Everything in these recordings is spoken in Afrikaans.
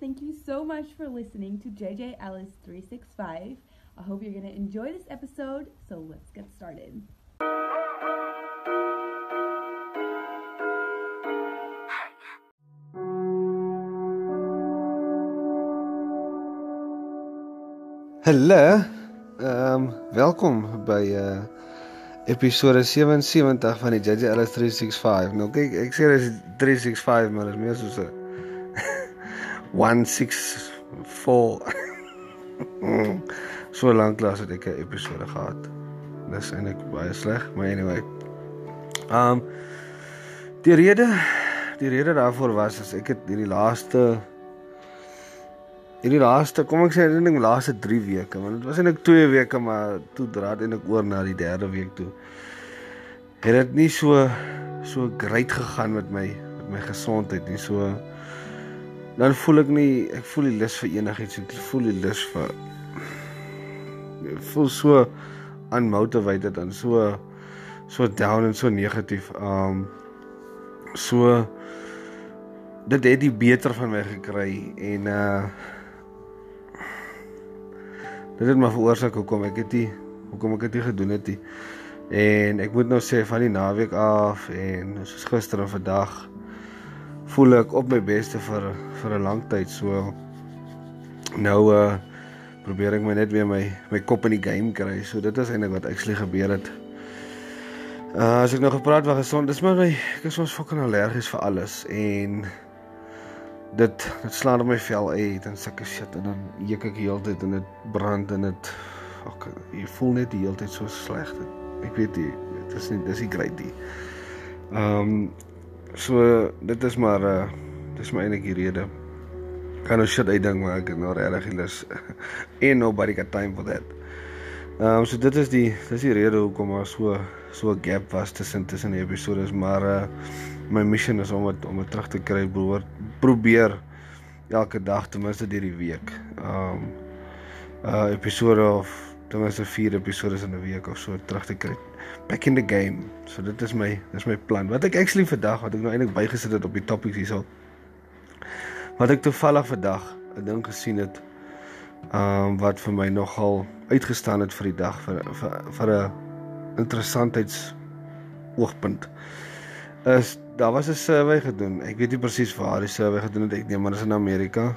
Thank you so much for listening to JJ Ellis 365. I hope you're going to enjoy this episode, so let's get started. Hallo. Ehm um, welkom by uh episode 77 van die JJ Ellis 365. Nou kyk, ek sê dit is 365, maar dit is meer soos 'n 164. so lank lank het ek 'n episode gehad. Dis eintlik baie sleg, maar anyway. Um, die rede die rede daarvoor was as ek het hierdie laaste hierdie laaste, kom ek sê ek dink laaste 3 weke, want dit was eintlik 2 weke, maar toe draad en ek oor na die derde week toe. Het dit nie so so great gegaan met my met my gesondheid nie. So dan voel ek nie ek voel die lus vir enigiets ek voel die lus vir ek voel so unmotivated en so so down en so negatief. Um so dit het die beter van my gekry en uh dit het my veroorsaak hoekom ek dit hoekom ek dit gedoen het nie. En ek moet nou sê van die naweek af en soos gister en vandag voel ek op my beste vir vir 'n lang tyd so nou uh probeer ek my net weer my my kop in die game kry. So dit is eintlik wat actually gebeur het. Uh as ek nou gepraat van gesond, dis maar my ek is soms fucking allergies vir alles en dit dit slaan op my vel uit en sulke shit en dan juk ek heeltyd en dit brand en dit fuck jy voel net die heeltyd so sleg. Ek weet nie, dit is nie dis nie great nie. Ehm um, So dit is maar uh dis my enige rede. Kan nou shit uitdink maar ek het nou regtig lus. En nobody got time for that. Ehm um, so dit is die dis die rede hoekom maar so so 'n gap was tussen tussen die episodes maar uh my mission is om dit om dit terug te kry broer. Probeer elke dag ten minste deur die week. Ehm um, uh episode of ten minste 4 episode in 'n week of so terug te kry back in the game. So dit is my dis my plan. Wat ek actually vandag wat ek nou eintlik bygesit het op die topics hierso. Wat ek toevallig vandag 'n ding gesien het ehm um, wat vir my nogal uitgestaan het vir die dag vir vir vir 'n interessantheids oogpunt. Is daar was 'n survey gedoen. Ek weet nie presies waar die survey gedoen het ek neem maar dis in Amerika.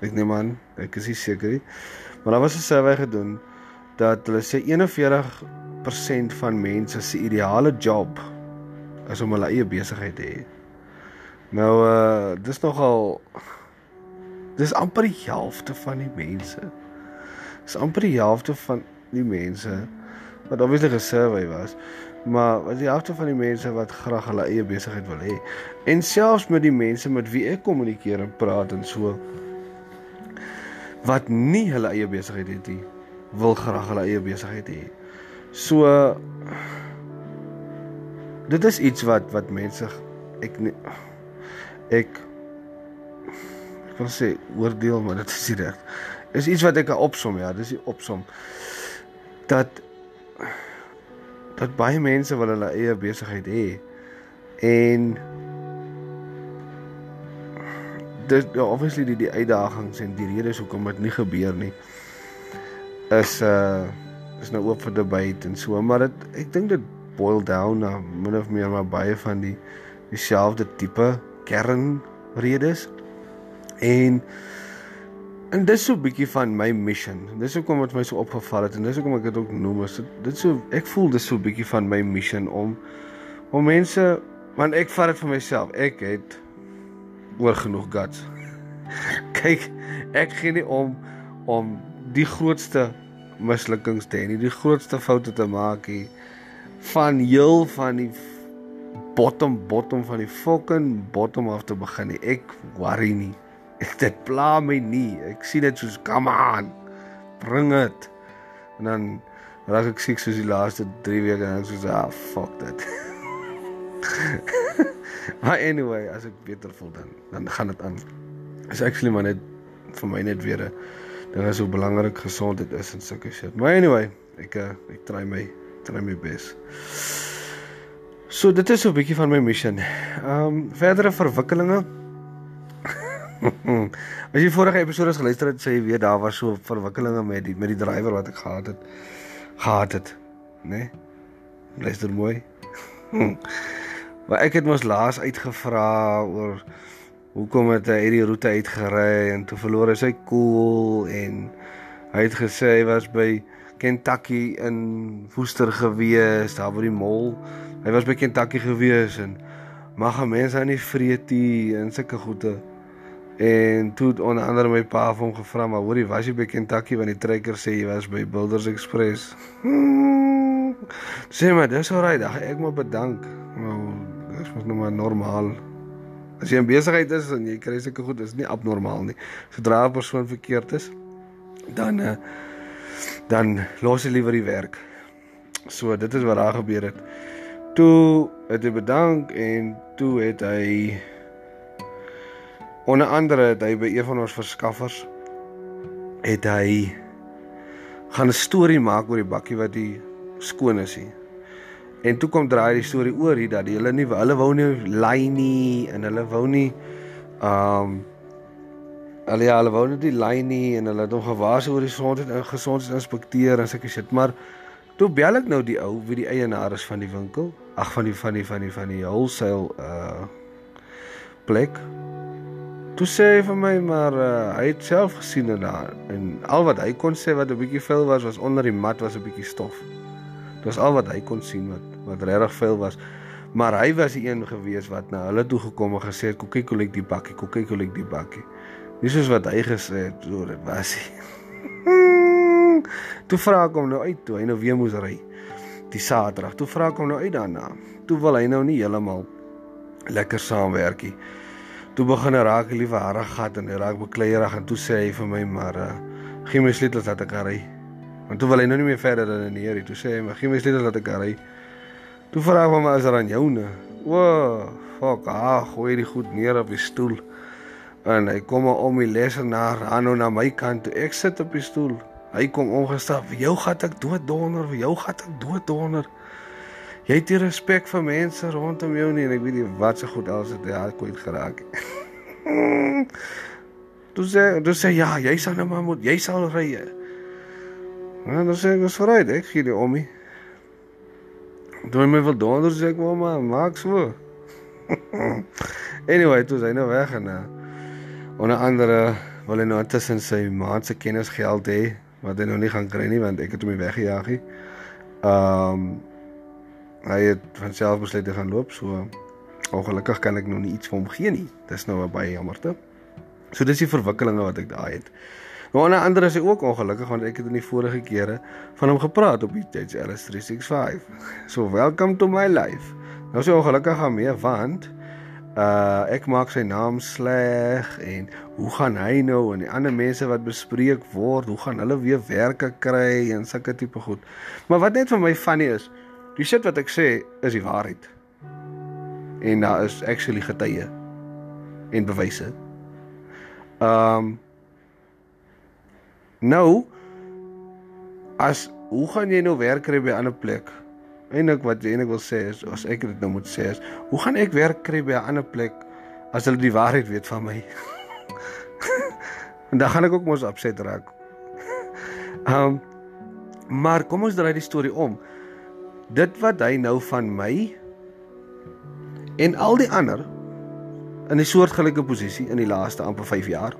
Ek neem aan, ek is nie seker nie. Maar daar was 'n survey gedoen dat hulle sê 41% van mense se ideale job is om hulle eie besigheid te hê. Nou uh dis nogal dis amper die helfte van die mense. Dis amper die helfte van die mense wat obviously gesurvey was, maar wat die helfte van die mense wat graag hulle eie besigheid wil hê. En selfs met die mense met wie ek kommunikeer en praat en so wat nie hulle eie besigheid het nie, wil graag hulle eie besigheid hê. So dit is iets wat wat mense ek nie, ek ek wil sê oordeel maar dit is nie reg. Is iets wat ek kan opsom ja, dis die opsom dat dat baie mense wil hulle eie besigheid hê en dit ja, obviously die die uitdagings en die redes hoekom dit nie gebeur nie is uh is nou oop vir debat en so maar dit ek dink dit boil down na min of meer maar baie van die dieselfde tipe kernredes. En en dis so 'n bietjie van my mission. Dis hoekom dit my so opgeval het en dis hoekom ek dit ook noem. Is dit so ek voel dis so 'n bietjie van my mission om om mense want ek vat dit vir myself. Ek het oor genoeg guts. Kyk ek gee nie om om die grootste mislukkings te hê nie, die grootste foute te maak nie. Van heel van die bottom bottom van die fucking bottom af te begin nie. Ek worry nie. Ek dit pla my nie. Ek sien dit soos come on. Bring dit. En dan raak ek siek soos die laaste 3 weke en ek soos ah fuck dit. maar anyway, as ek beter voel dan dan gaan dit aan. Is actually maar net vir my net weer 'n ding is hoe belangrik gesondheid is en sulke shit. Maar anyway, ek eh, ek try my try my bes. So dit is so 'n bietjie van my mission. Ehm um, verdere verwikkelinge As jy vorige episode geluister het, sê jy weet daar was so verwikkelinge met die met die drywer wat ek gehad het. Gehad het, né? Nee? Luister mooi. maar ek het mos laas uitgevra oor hoekom het hy hierdie roete uitgery en toe verloor hy sy koel en hy het gesê hy was by Kentucky in Woester gewees, daar by die mall. Hy was by Kentucky gewees en mag mense aan die vreetie en sulke goede. En toe het onder andere my pa hom gevra maar hoorie was jy by Kentucky want die trekker sê jy was by Builders Express. Sê maar dis alraai, dag ek moet bedank. Nou dis mos nou maar normaal. As jy in besigheid is en jy kry sulke goed, is nie abnormaal nie. Sodra 'n persoon verkeerd is, dan uh, dan los hy liewer die werk. So dit is wat daar gebeur het. Toe het hy bedank en toe het hy Onder andere het hy by een van ons verskaffers het hy gaan 'n storie maak oor die bakkie wat die skoon is hier. En toe kom draai die storie oor hier dat hulle nie hulle wou nie lei nie en hulle wou nie um hulle ja, hulle wou nie die lei nie en hulle het hom gewaar oor die gesondheid en gesondheidsinspekteur en sulke shit, maar toe bel ek nou die ou wie die eienaar is van die winkel, ag van die van die van die van die wholesale uh plek Toe sê hy vir my maar uh, hy het self gesien en daar en al wat hy kon sê wat 'n bietjie vuil was was onder die mat was 'n bietjie stof. Dit was al wat hy kon sien wat wat regtig vuil was. Maar hy was die een gewees wat na hulle toe gekom en gesê het kom kyk hoe lyk die bakkie, kom kyk hoe lyk die bakkie. Nie soos wat hy gesê het so dit was hy. toe vra ek hom nou uit toe hy nou weer moes ry. Die Saterdag. Toe vra ek hom nou uit daarna. Toe wil hy nou nie heeltemal lekker saamwerk nie. Toe begin hy raak liewe harrig gat en hy raak bekleierig en toe sê hy vir my maar uh, gee my sleutels dat ek ry. Want toe wil hy nou nie meer verder dan in hierdie. Toe sê hy maar gee my sleutels dat ek ry. Toe vra hy maar as er aan joune. Wow, fuck, ah, gooi die goed neer op die stoel. En hy kom om die lesenaar aan nou na my kant toe. Ek sit op die stoel. Hy kom ongestap. Vir jou gat ek dood donder, vir jou gat ek dood donder jy het nie respek vir mense rondom jou nie en ek weet nie wat se goed als dit ja kwyt geraak. Toe sê toe sê ja, jy sal nou maar moet jy sal ry. Ja, dan sê ek was vooruit, ek gee die ommie. Toe my wil donder sê ek maar maak so. anyway, toe sy nou weg en uh, onder andere wil hy nou tussen sy maand se kennis geld hê wat hy nou nie gaan kry nie want ek het hom weggejaag. Ehm um, hy het van self besluit te gaan loop so ongelukkig kan ek nou nie iets vir hom gee nie. Dis nou baie jammerte so dis die verwikkelinge wat ek daai het. Nou aan 'n ander is hy ook ongelukkig want ek het in die vorige kere van hom gepraat op die JLS 365 so welcome to my life. Nou so ongelukkig gaan mee want uh ek maak sy naam sleg en hoe gaan hy nou en die ander mense wat bespreek word hoe gaan hulle weer werke kry en sulke tipe goed maar wat net vir my funny is Die shit wat ek sê is die waarheid. En daar is actually getuie en bewyse. Um, Nou as hoe gaan jy nou werk kry by 'n ander plek? Eindelik wat jy eintlik wil sê is as ek dit nou moet sê is, hoe gaan ek werk kry by 'n ander plek as hulle die waarheid weet van my? en dan gaan ek ook mos opset raak. Ehm um, maar kom ons draai die storie om dit wat hy nou van my en al die ander in 'n soortgelyke posisie in die laaste amper 5 jaar.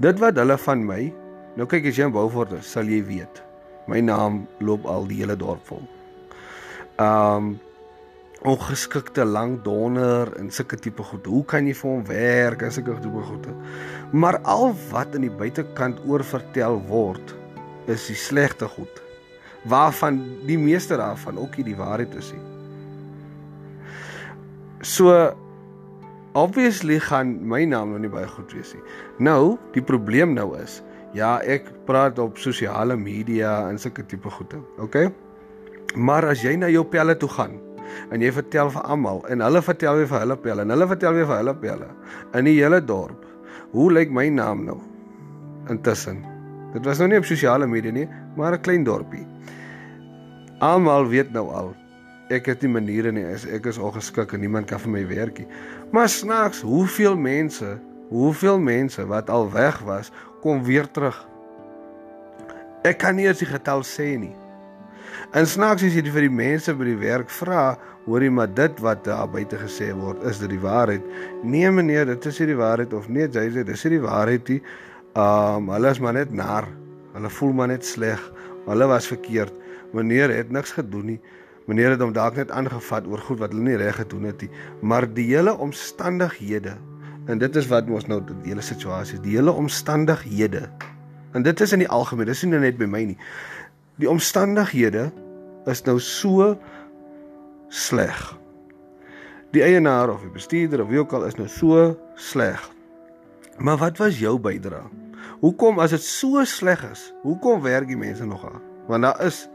Dit wat hulle van my, nou kyk as jy in Beaufort is, sal jy weet. My naam loop al die hele dorp vol. Um ongeskikte lang donder en sulke tipe goed. Hoe kan jy vir hom werk en sulke tipe goede? Maar al wat in die buitekant oor vertel word, is die slegte goed waarvan die meeste daarvan ook nie die waarheid is nie. So obviously gaan my naam nou nie baie goed wees nie. Nou, die probleem nou is, ja, ek praat op sosiale media en sulke tipe goede, okay? Maar as jy na jou pelle toe gaan en jy vertel vir almal en hulle vertel weer vir hulle pelle en hulle vertel weer vir hulle pelle in die hele dorp, hoe lyk my naam nou? Intussen. Dit was nou nie op sosiale media nie, maar 'n klein dorpie. Almal weet nou al ek het nie maniere nie, ek is ongeskik en niemand kan vir my werk nie. Maar snaaks, hoeveel mense, hoeveel mense wat al weg was, kom weer terug. Ek kan nie eens die getal sê nie. En snaaks as jy vir die mense by die werk vra, hoor jy maar dit wat daar buite gesê word, is dit die waarheid? Nee meneer, dit is nie die waarheid of nee, jy sê dis nie die waarheid nie. Um hulle is maar net nar. Hulle voel maar net sleg. Hulle was verkeerd. Meneer het niks gedoen nie. Meneer het hom dalk net aangevat oor goed wat hulle nie reg gedoen het nie. Maar die hele omstandighede en dit is wat ons nou die hele situasie, die hele omstandighede. En dit is in die algemeen, dis nie net by my nie. Die omstandighede is nou so sleg. Die eienaar of die bestuurder of wie ook al is nou so sleg. Maar wat was jou bydrae? Hoekom as dit so sleg is, hoekom werk die mense nog aan? Want daar is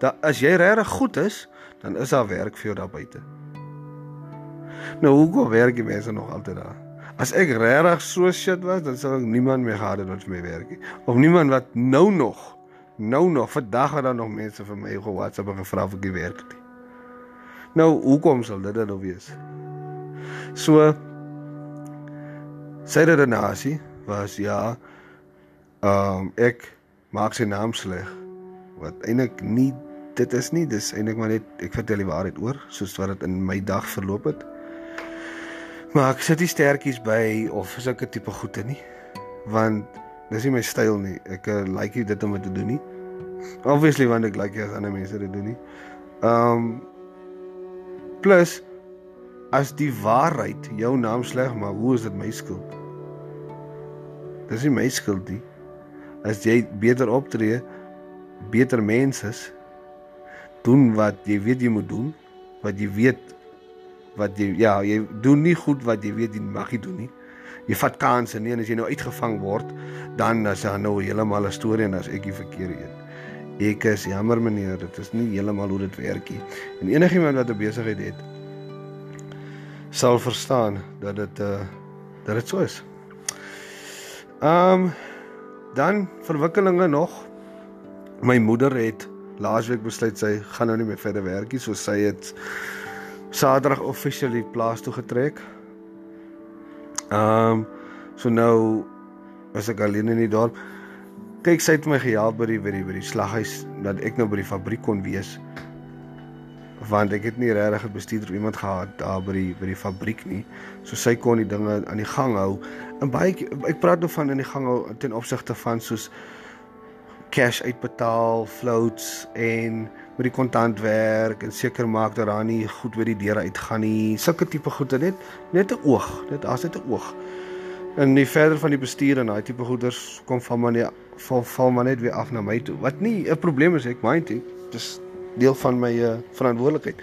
daar as jy regtig goed is, dan is daar werk vir jou daar buite. Nou hoekom werk die mense nog altyd daar? As ek regtig so shit was, dan sou ek niemand meer gehad het wat vir my werk nie. Of niemand wat nou nog nou nog vandag het daar nog mense vir my ge WhatsApp gevra of ek werk het. Nou hoekom sal dit dan nou wees? So sy redenasie was ja, ehm um, ek maak sy naam sleg. Wat eintlik nie dit is nie, dis eintlik maar net ek vertel die waarheid oor soos wat dit in my dag verloop het. Maar ek sit nie sterkies by of sulke tipe goede nie. Want dis nie my styl nie. Ek uh, like nie dit om dit te doen nie. Obviously want ek like as ander mense dit doen nie. Um plus as die waarheid jou naam sleg maak, hoe is dit my skuld? Dis nie my skuld nie. As jy beter optree, beter mens is, doen wat jy weet jy moet doen, wat jy weet wat jy ja, jy doen nie goed wat jy weet jy mag nie doen nie. Jy vat kansse nie en as jy nou uitgevang word, dan as jy nou heeltemal 'n storie en as ek die verkeerde een. Ek is jammer meneer, dit is nie heeltemal hoe dit werk nie. En enigiemand wat 'n besigheid het, sal verstaan dat dit uh dat dit so is. Ehm um, dan verwikkelinge nog. My moeder het laasweek besluit sy gaan nou nie meer verder werk nie, so sy het Saterdag officially plaas toe getrek. Ehm um, so nou is ek alleen in die dorp. Kyk, sy het my gehelp by die by die by die slaghuis dat ek nou by die fabriek kon wees. Want ek het nie regtig 'n bestuurder of iemand gehad daar by die by die fabriek nie. So sy kon die dinge aan die gang hou. En baie ek praat nou van in die gang hou ten opsigte van soos cash uitbetaal, floats en met die kontantwerk en seker maak dat daar nie goed by die deure uitgaan nie. Sulke tipe goede net net 'n oog, net as net 'n oog. En nie verder van die bestuur en daai tipe goeders kom van maar net val, val maar net weer af na my toe. Wat nie 'n probleem is ek mind dit. Dis deel van my uh, verantwoordelikheid.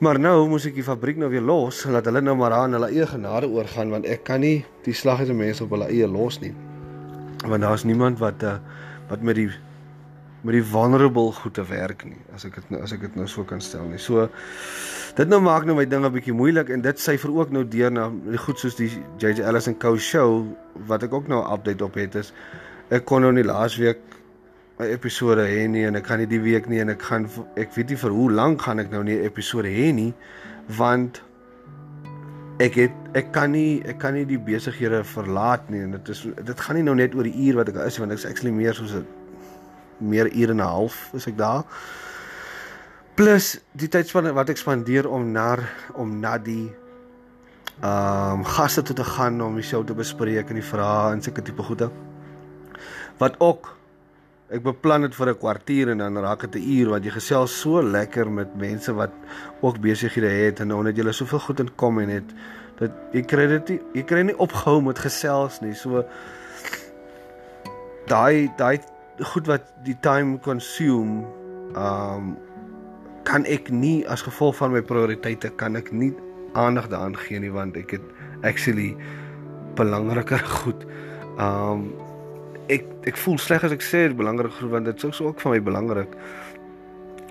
Maar nou moet ek die fabriek nou weer los en laat hulle nou maar aan hulle eie genade oorgaan want ek kan nie die slaghuise mense op hulle eie los nie. Want daar's niemand wat uh, wat met die met die vulnerable goed te werk nie as ek dit nou as ek dit nou so kan stel nie. So dit nou maak nou my dinge 'n bietjie moeilik en dit syfer ook nou deur na goed soos die JJ Ellis en Co show wat ek ook nou 'n update op het is ek kon nou nie laasweek 'n episode hê nie en ek kan nie die week nie en ek gaan ek weet nie vir hoe lank gaan ek nou nie 'n episode hê nie want ek het ek kan nie ek kan nie die besighede verlaat nie en dit is dit gaan nie nou net oor die uur wat ek is want ek is actually meer soos 'n meer ure en 'n half is ek daar. Plus die tydspanne wat ek spandeer om na om na die ehm um, gaste toe te gaan om die show te bespreek en die vrae en sulke tipe goede. Wat ook ek beplan dit vir 'n kwartier en dan raak dit 'n uur want jy gesels so lekker met mense wat ook besighede het en omdat jy soveel goed in kom en het dat jy kry dit nie, jy kry nie opgehou met gesels nie. So daai daai goed wat die time consume um kan ek nie as gevolg van my prioriteite kan ek nie aandag daaraan gee nie want ek het actually belangriker goed um ek ek voel sleg as ek sê dit belangrik goed want dit is ook vir my belangrik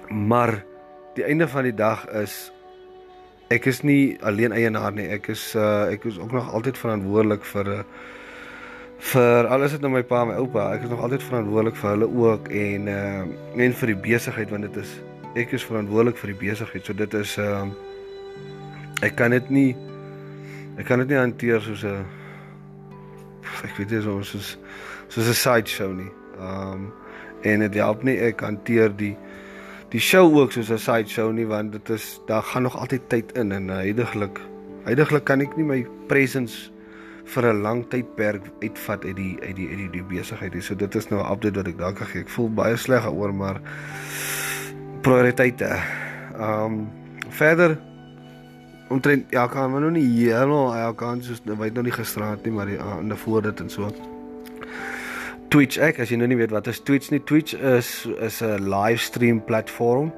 maar die einde van die dag is ek is nie alleen eienaar nie ek is uh, ek is ook nog altyd verantwoordelik vir 'n uh, vir alles wat nou my pa en my oupa, ek is nog altyd verantwoordelik vir hulle ook en uh en vir die besigheid want dit is ek is verantwoordelik vir die besigheid. So dit is uh, ek kan dit nie ek kan dit nie hanteer soos 'n ek weet nie soos soos soos 'n side show nie. Ehm um, en dit help nie ek hanteer die die show ook soos 'n side show nie want dit is daar gaan nog altyd tyd in en heidaglik heidaglik kan ek nie my presence vir 'n lang tydperk uitvat uit die uit die uit die, die besigheid nie. So dit is nou 'n update wat ek dalk gee. Ek voel baie sleg daaroor maar prioriteite. Ehm um, verder omtrent ja, kan maar nou nie heeltemal ja, kan soos nou weet nou nie gisterand nie, maar die aande voor dit en so. Twitch ek as jy nou nie weet wat is Twitch nie. Twitch is is 'n livestream platform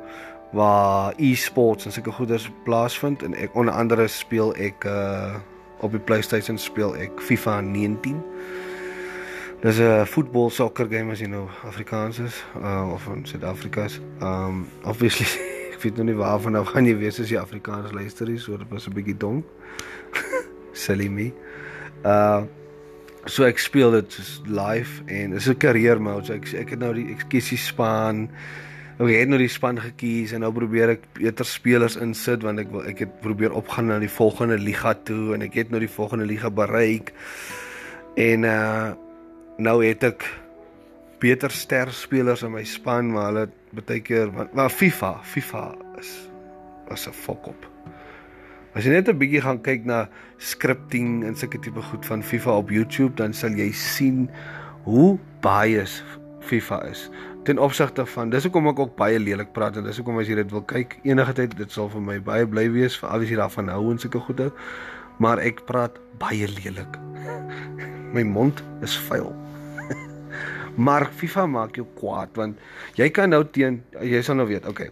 waar e-sports en sulke goeders plaasvind en ek onder andere speel ek uh op die PlayStation speel ek FIFA 19. Dis 'n voetbal soccer game as jy nou Afrikaans is uh of in Suid-Afrika's. Um obviously ek weet nou nie waarvan nou gaan jy weet as jy Afrikaans luister hier, so dit was 'n bietjie dom. Silly me. Uh so ek speel dit live en dis 'n career mode. So ek ek het nou die ek kies die span Ek het nou die span gekies en nou probeer ek beter spelers insit want ek wil ek het probeer opgaan na die volgende liga toe en ek het nou die volgende liga bereik. En uh nou het ek beter ster spelers in my span maar hulle baie keer want maar FIFA, FIFA is was 'n fok op. As jy net 'n bietjie gaan kyk na scripting en sulke tipe goed van FIFA op YouTube, dan sal jy sien hoe baie FIFA is. Ten opsigte van dis hoekom ek ook baie lelik praat en dis hoekom as jy dit wil kyk enige tyd dit sal vir my baie bly wees vir al die daarvan hou en sulke goede maar ek praat baie lelik. My mond is vuil maar FIFA maak jou kwaad want jy kan nou teen jy sal nou weet okay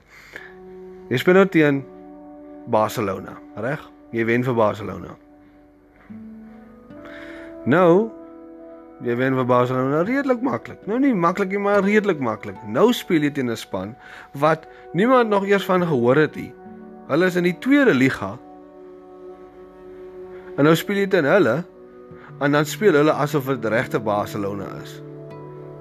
jy speel nou teen Barcelona reg jy wen vir Barcelona nou Jy wen vir Barcelona redelik maklik. Nou nie maklik nie, maar redelik maklik. Nou speel jy teen 'n span wat niemand nog eers van gehoor het nie. Hulle is in die tweede liga. En nou speel jy teen hulle en dan speel hulle asof dit regte Barcelona is.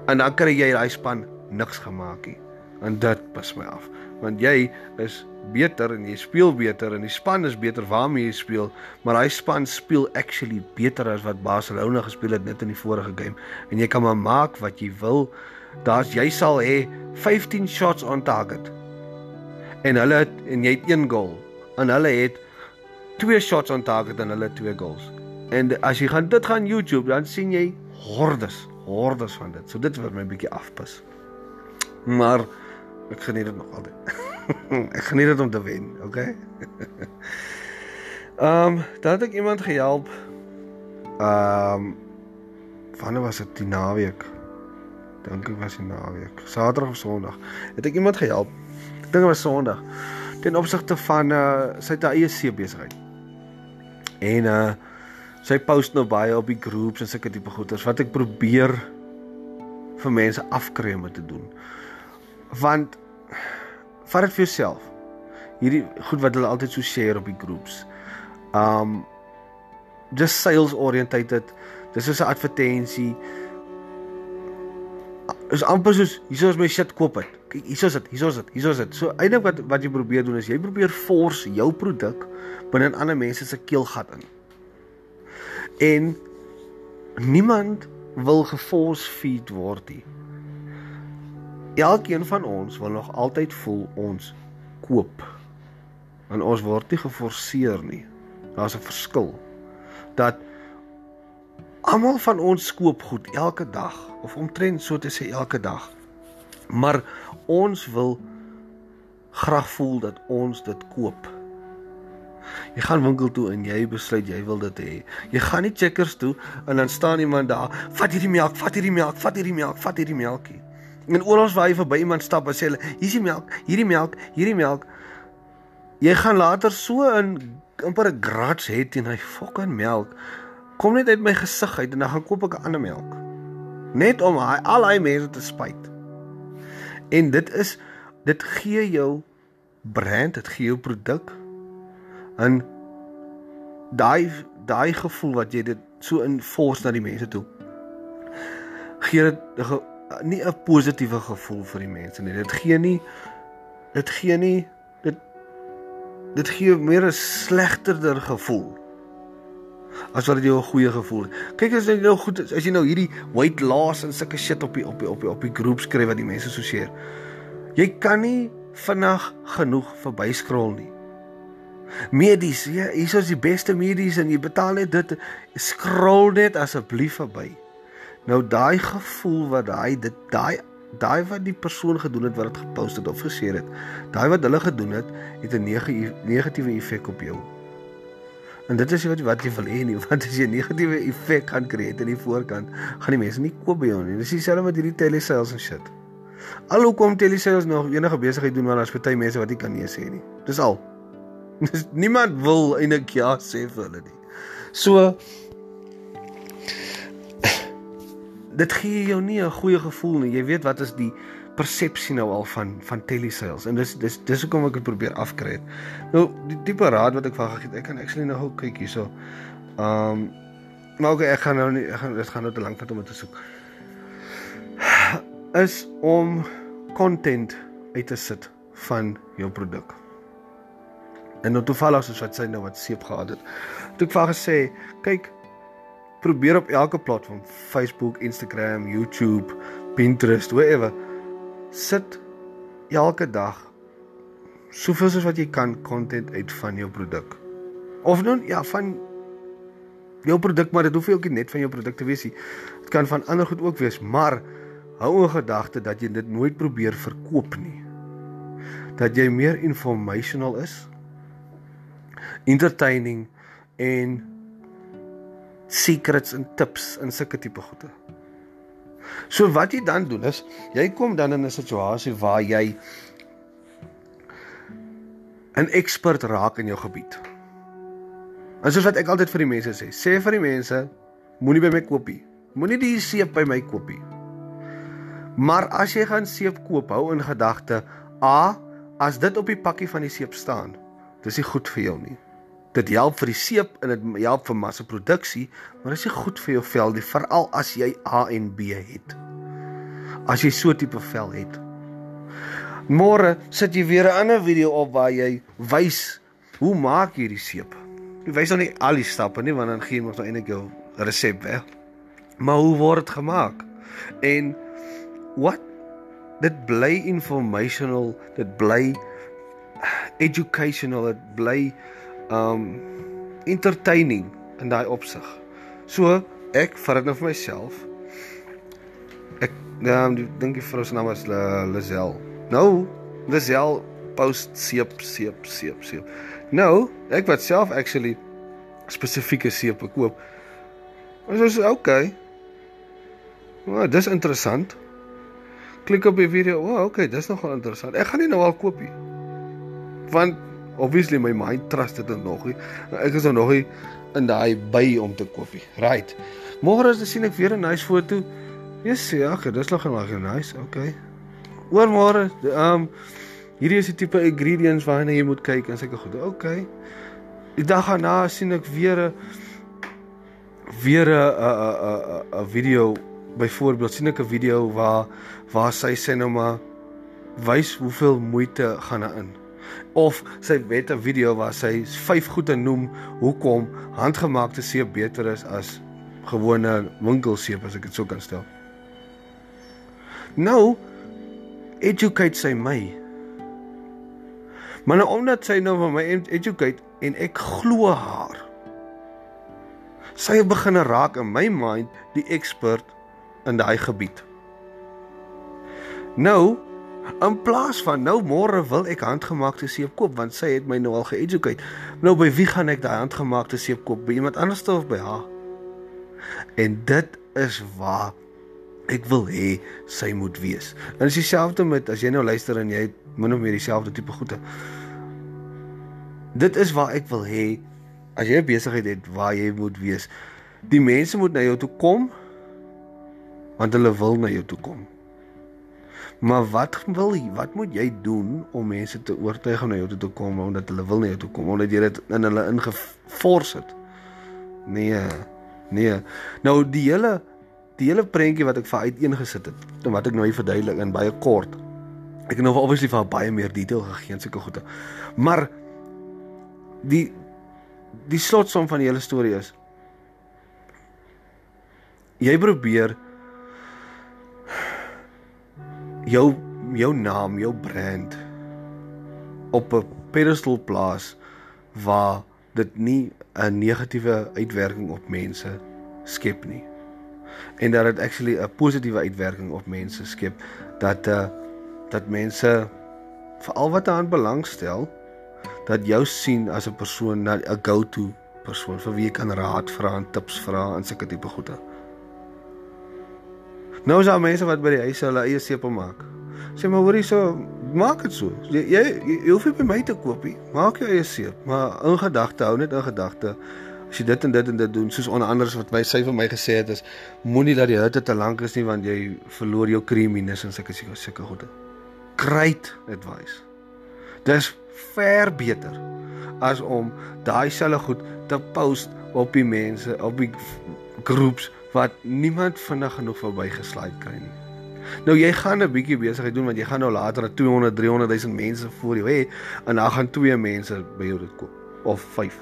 En dan kry jy daai span niks gemaak nie. En dit pas my af, want jy is beter en jy speel beter en die span is beter waarmee jy speel, maar hy span speel actually beter as wat Barcelona gespeel het net in die vorige game. En jy kan maar maak wat jy wil. Daar's jy sal hê 15 shots on target. En hulle het en jy het 1 goal. En hulle het 2 shots on target en hulle 2 goals. En as jy gaan dit gaan YouTube, dan sien jy hordes, hordes van dit. So dit wat my bietjie afpas. Maar ek geniet dit nog altyd. ek geniet dit om te wen, okay? Ehm, um, dan het ek iemand gehelp. Ehm, um, wanneer was dit die naweek? Dink ek was die naweek. Saterdag of Sondag. Het ek iemand gehelp. Ek dink dit was Sondag. Ten opsigte van uh sy eie see besigheid. En uh sy post nou baie op die groeps en sulke tipe goeters wat ek probeer vir mense afkry om te doen. Want vat dit vir jouself. Hierdie goed wat hulle altyd so share op die groeps. Um just sales oriented. Dis is 'n advertensie. Is amper soos hier is my shit koop dit. Kyk, hier is dit, hier is dit, hier is dit. So eintlik wat wat jy probeer doen is jy probeer force jou produk binne in ander mense se keelgat in. En niemand wil geforce feed word nie. Elkeen van ons wil nog altyd voel ons koop. En ons word nie geforseer nie. Daar's 'n verskil. Dat almal van ons koop goed elke dag of omtrent so te sê elke dag. Maar ons wil graag voel dat ons dit koop. Jy gaan winkel toe en jy besluit jy wil dit hê. Jy gaan nie checkers toe en dan staan iemand daar, vat hierdie melk, vat hierdie melk, vat hierdie melk, vat hierdie melkie. En oral waar jy verby iemand stap sê hulle, "Hier's die melk, hierdie melk, hierdie melk." Jy gaan later so in amper 'n grats hê teen hy fucking melk. Kom net uit my gesig uit en dan gaan koop ek 'n ander melk. Net om hy, al hy mense te spyt. En dit is dit gee jou brand, dit gee jou produk en daai daai gevoel wat jy dit so in force na die mense toe gee dit nie 'n positiewe gevoel vir die mense nie. Dit gee nie dit gee nie dit dit gee meer 'n slegterder gevoel as wat dit jou 'n goeie gevoel. Kyk as jy nou goed is, as jy nou hierdie white laws en sulke shit op die op die op die op die groep skryf wat die mense so seer. Jy kan nie vinnig genoeg verby scroll nie. Medies, ja, hier is die beste medies en jy betaal net dit scroll net asseblief verby. Nou daai gevoel wat daai dit daai daai wat die persoon gedoen het wat dit gepost het of gesê het, daai wat hulle gedoen het, het 'n negatiewe effek op jou. En dit is wat wat jy wil hê nie, want as jy 'n negatiewe effek kan kry aan die voorkant, gaan die mense nie koop by jou nie. Dis dieselfde met hierdie telesales en shit. Al hoekom telesales nog enige besigheid doen want daar's baie mense wat nie kan nee sê nie. Dis al. Niemand wil eintlik ja sê vir hulle nie. So dit gee jou nie 'n goeie gevoel nie. Jy weet wat is die persepsie nou al van van telesales en dis dis dis hoekom ek dit probeer afkry het. Nou die tipe raad wat ek van gegee het, ek kan actually nou kyk hierso. Ehm um, maar okay, ek gaan nou nie ek gaan dit gaan nou te lank vat om dit te soek. Is om content uit te sit van jou produk. En nou toevallig soos wat sy nou wat seep gehad het. Toe ek vir haar gesê, kyk probeer op elke platform, Facebook, Instagram, YouTube, Pinterest, whatever, sit elke dag soveel soos wat jy kan content uit van jou produk. Of nou ja, van jou produk, maar dit hoef nie ook net van jou produk te wees nie. Dit kan van ander goed ook wees, maar hou in gedagte dat jy dit nooit probeer verkoop nie. Dat jy meer informational is, entertaining en secrets en tips en sulke tipe goede. So wat jy dan doen is, jy kom dan in 'n situasie waar jy 'n ekspert raak in jou gebied. En soos wat ek altyd vir die mense sê, sê vir die mense, moenie by my koop nie. Moenie die seep by my koop nie. Maar as jy gaan seep koop, hou in gedagte, a, as dit op die pakkie van die seep staan, dis nie goed vir jou nie. Dit help vir die seep en dit help vir massaproduksie, maar dit is nie goed vir jou vel nie, veral as jy A en B het. As jy so tipe vel het. Môre sit jy weer 'n ander video op waar jy wys hoe maak jy die seep. Jy wys nou nie al die stappe nie, want dan gee jy mos nou eintlik jou resep weg. Maar hoe word dit gemaak? En wat dit bly informational, dit bly educational, dit bly um entertaining in daai opsig. So ek vat dit nou vir myself. Ek um, dink die vrou se naam was Lazel. Nou, Lazel post seep seep seep seep. Nou, ek wat self actually spesifieke seep koop. Ons is okay. O, oh, dis interessant. Klik op die video. O, oh, okay, dis nogal interessant. Ek gaan nie nou al koop nie. Want obviously my mind trust dit nog nie. Ek is nog nie in daai by om te koop nie. Right. Môre as sien ek weer 'n nice foto. Yes, ja, okay, dis nog nog nice. Okay. Oor môre, ehm um, hierdie is die tipe ingredients waarna jy moet kyk en sulke goed. Okay. Die dag daarna sien ek weer 'n weer 'n 'n 'n 'n video byvoorbeeld sien ek 'n video waar waar sy sê nou maar wys hoeveel moeite gaan daarin of sy het 'n video waar sy vyf goede noem hoekom handgemaakte seep beter is as gewone winkelseep as ek dit sou kan stel. Nou educate sy my. Maar nou omdat sy nou van my educate en ek glo haar. Sy begin raak in my mind die expert in daai gebied. Nou In plaas van nou môre wil ek handgemaakte seep koop want sy het my nou al geeducate. Nou by wie gaan ek daai handgemaakte seep koop? By iemand anders of by haar? En dit is waar ek wil hê sy moet wees. En dis dieselfde met as jy nou luister en jy het min of meer dieselfde tipe goede. Dit is waar ek wil hê as jy 'n besigheid het waar jy moet wees. Die mense moet na jou toe kom want hulle wil na jou toe kom. Maar wat wil jy? Wat moet jy doen om mense te oortuig om na jou toe te kom omdat hulle wil na jou toe kom omdat jy dit in hulle ingefors het? Nee. Nee. Nou die hele die hele prentjie wat ek vir uiteengesit het, en wat ek nou hier verduidelik in baie kort Ek het nou obviously vir baie meer detail gegee en sulke goede. Maar die die slotsom van die hele storie is jy probeer jou jou naam, jou brand op 'n pedestal plaas waar dit nie 'n negatiewe uitwerking op mense skep nie. En dat dit actually 'n positiewe uitwerking op mense skep dat uh dat mense veral wat daaraan belangstel dat jou sien as 'n persoon na 'n go-to persoon vir wie jy kan raad vra en tips vra en sulke tipe goede. Nou is daar mense wat by die huis hulle eie sepel maak. Sê maar hoorie so, maak dit so. Jy jy, jy hoef nie by my te koop nie. Maak jou eie seep, maar in gedagte hou net in gedagte as jy dit en dit en dit doen, soos onder andere wat my sy vir my gesê het is moenie dat die hitte te lank is nie want jy verloor jou creaminess en sulke sulke goede great advice. Dis ver beter as om daai selfe goed te post op die mense op die groeps wat niemand vinnig genoeg verbygeslaai kry nie. Nou jy gaan 'n bietjie besigheid doen want jy gaan nou later 200 300 000 mense voor jou hê en dan gaan twee mense by jou dit koop of 5.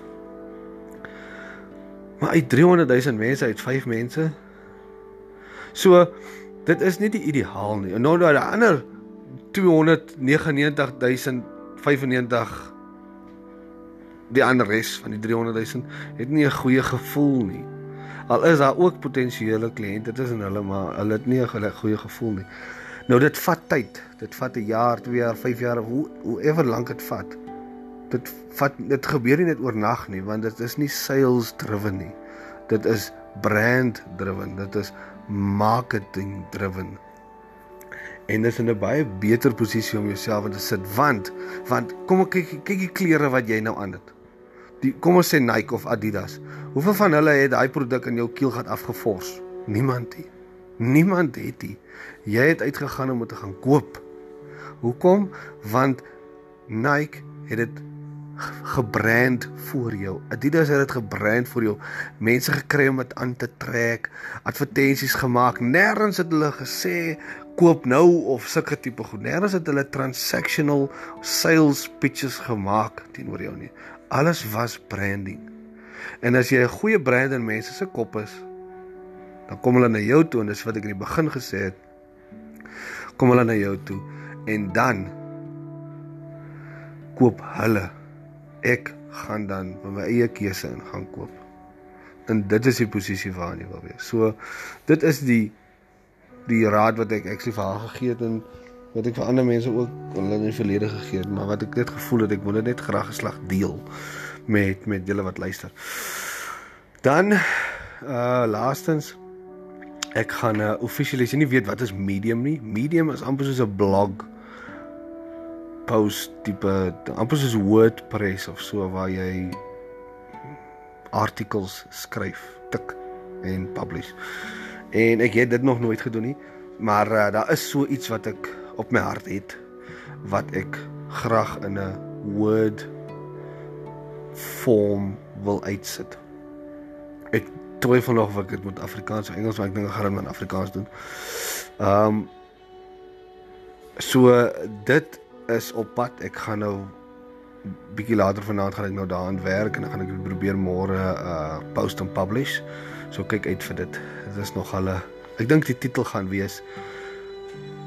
Maar uit 300 000 mense uit 5 mense. So dit is nie die ideaal nie. En nou daai ander 299095 die ander res van die 300000 het nie 'n goeie gevoel nie. Al is daar ook potensiële kliënte tussen hulle maar hulle het nie 'n goeie gevoel nie. Nou dit vat tyd. Dit vat 'n jaar, 2 jaar, 5 jaar, hoe hoe ever lank dit vat. Dit vat dit gebeur nie net oornag nie want dit is nie sales driven nie. Dit is brand driven. Dit is marketing driven en dis in 'n baie beter posisie om jouself in te sit want want kom ek kyk kyk die klere wat jy nou aan het. Die kom ons sê Nike of Adidas. Hoeveel van hulle het daai produk in jou keelgat afgevors? Niemand nie. Niemand het dit. Jy het uitgegaan om dit te gaan koop. Hoekom? Want Nike het dit gebrand vir jou. Adidas het dit gebrand vir jou. Mense gekry om dit aan te trek, advertensies gemaak. Nêrens het hulle gesê koop nou of sulke tipe goed. Nêrens het hulle transactional sales pitches gemaak teenoor jou nie. Alles was branding. En as jy 'n goeie brand in mense se kop is, dan kom hulle na jou toe en dis wat ek in die begin gesê het. Kom hulle na jou toe en dan koop hulle. Ek gaan dan met my eie keuse in gaan koop. En dit is die posisie waarin jy wil wees. So dit is die die raad wat ek actually vir haar gegee het en wat ek vir ander mense ook hulle in die verlede gegee het, maar wat ek net gevoel het ek wil dit net graag geslag deel met met julle wat luister. Dan uh laastens ek gaan 'n uh, officially sê nie weet wat is Medium nie. Medium is amper soos 'n blog post tipe amper soos WordPress of so waar jy artikels skryf, tik en publish. En ek het dit nog nooit gedoen nie, maar uh, daar is so iets wat ek op my hart het wat ek graag in 'n Word vorm wil uitsit. Ek twyfel nog of ek dit moet Afrikaans of Engels, maar ek dink ek gaan dit in Afrikaans doen. Ehm um, so dit is op pad. Ek gaan nou bietjie later vanaand gaan ek nou daaraan werk en dan gaan ek probeer môre uh post en publish. So kyk uit vir dit. Dit is nog al 'n ek dink die titel gaan wees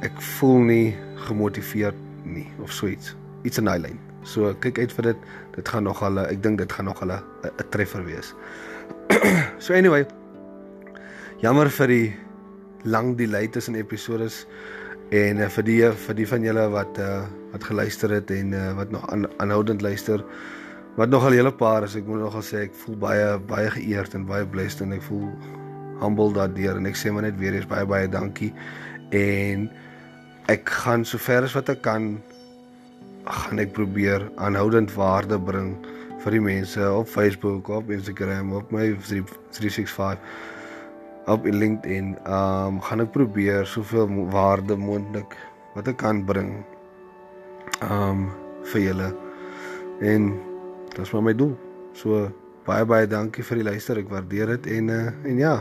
ek voel nie gemotiveerd nie of so iets. Iets in daai lyn. So kyk uit vir dit. Dit gaan nog al ek dink dit gaan nog al 'n treffer wees. so anyway. Jammer vir die lang delay tussen episode en uh, vir die vir die van julle wat uh, wat geluister het en uh, wat nog aanhoudend luister wat nogal 'n hele paar is. Ek moet nogal sê ek voel baie baie geëerd en baie blessed en ek voel humble daardeur en ek sê maar net weer eens baie baie dankie. En ek gaan so ver as wat ek kan gaan ek probeer aanhoudend waarde bring vir die mense op Facebook, op Instagram, op my 365 op LinkedIn. Um, gaan ek probeer soveel waarde moontlik wat ek kan bring. Um, vir julle. En Dis maar my doel. So baie baie dankie vir die luister. Ek waardeer dit en uh, en ja.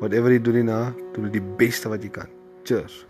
Whatever jy doen hierna, doen dit die beste wat jy kan. Cheers.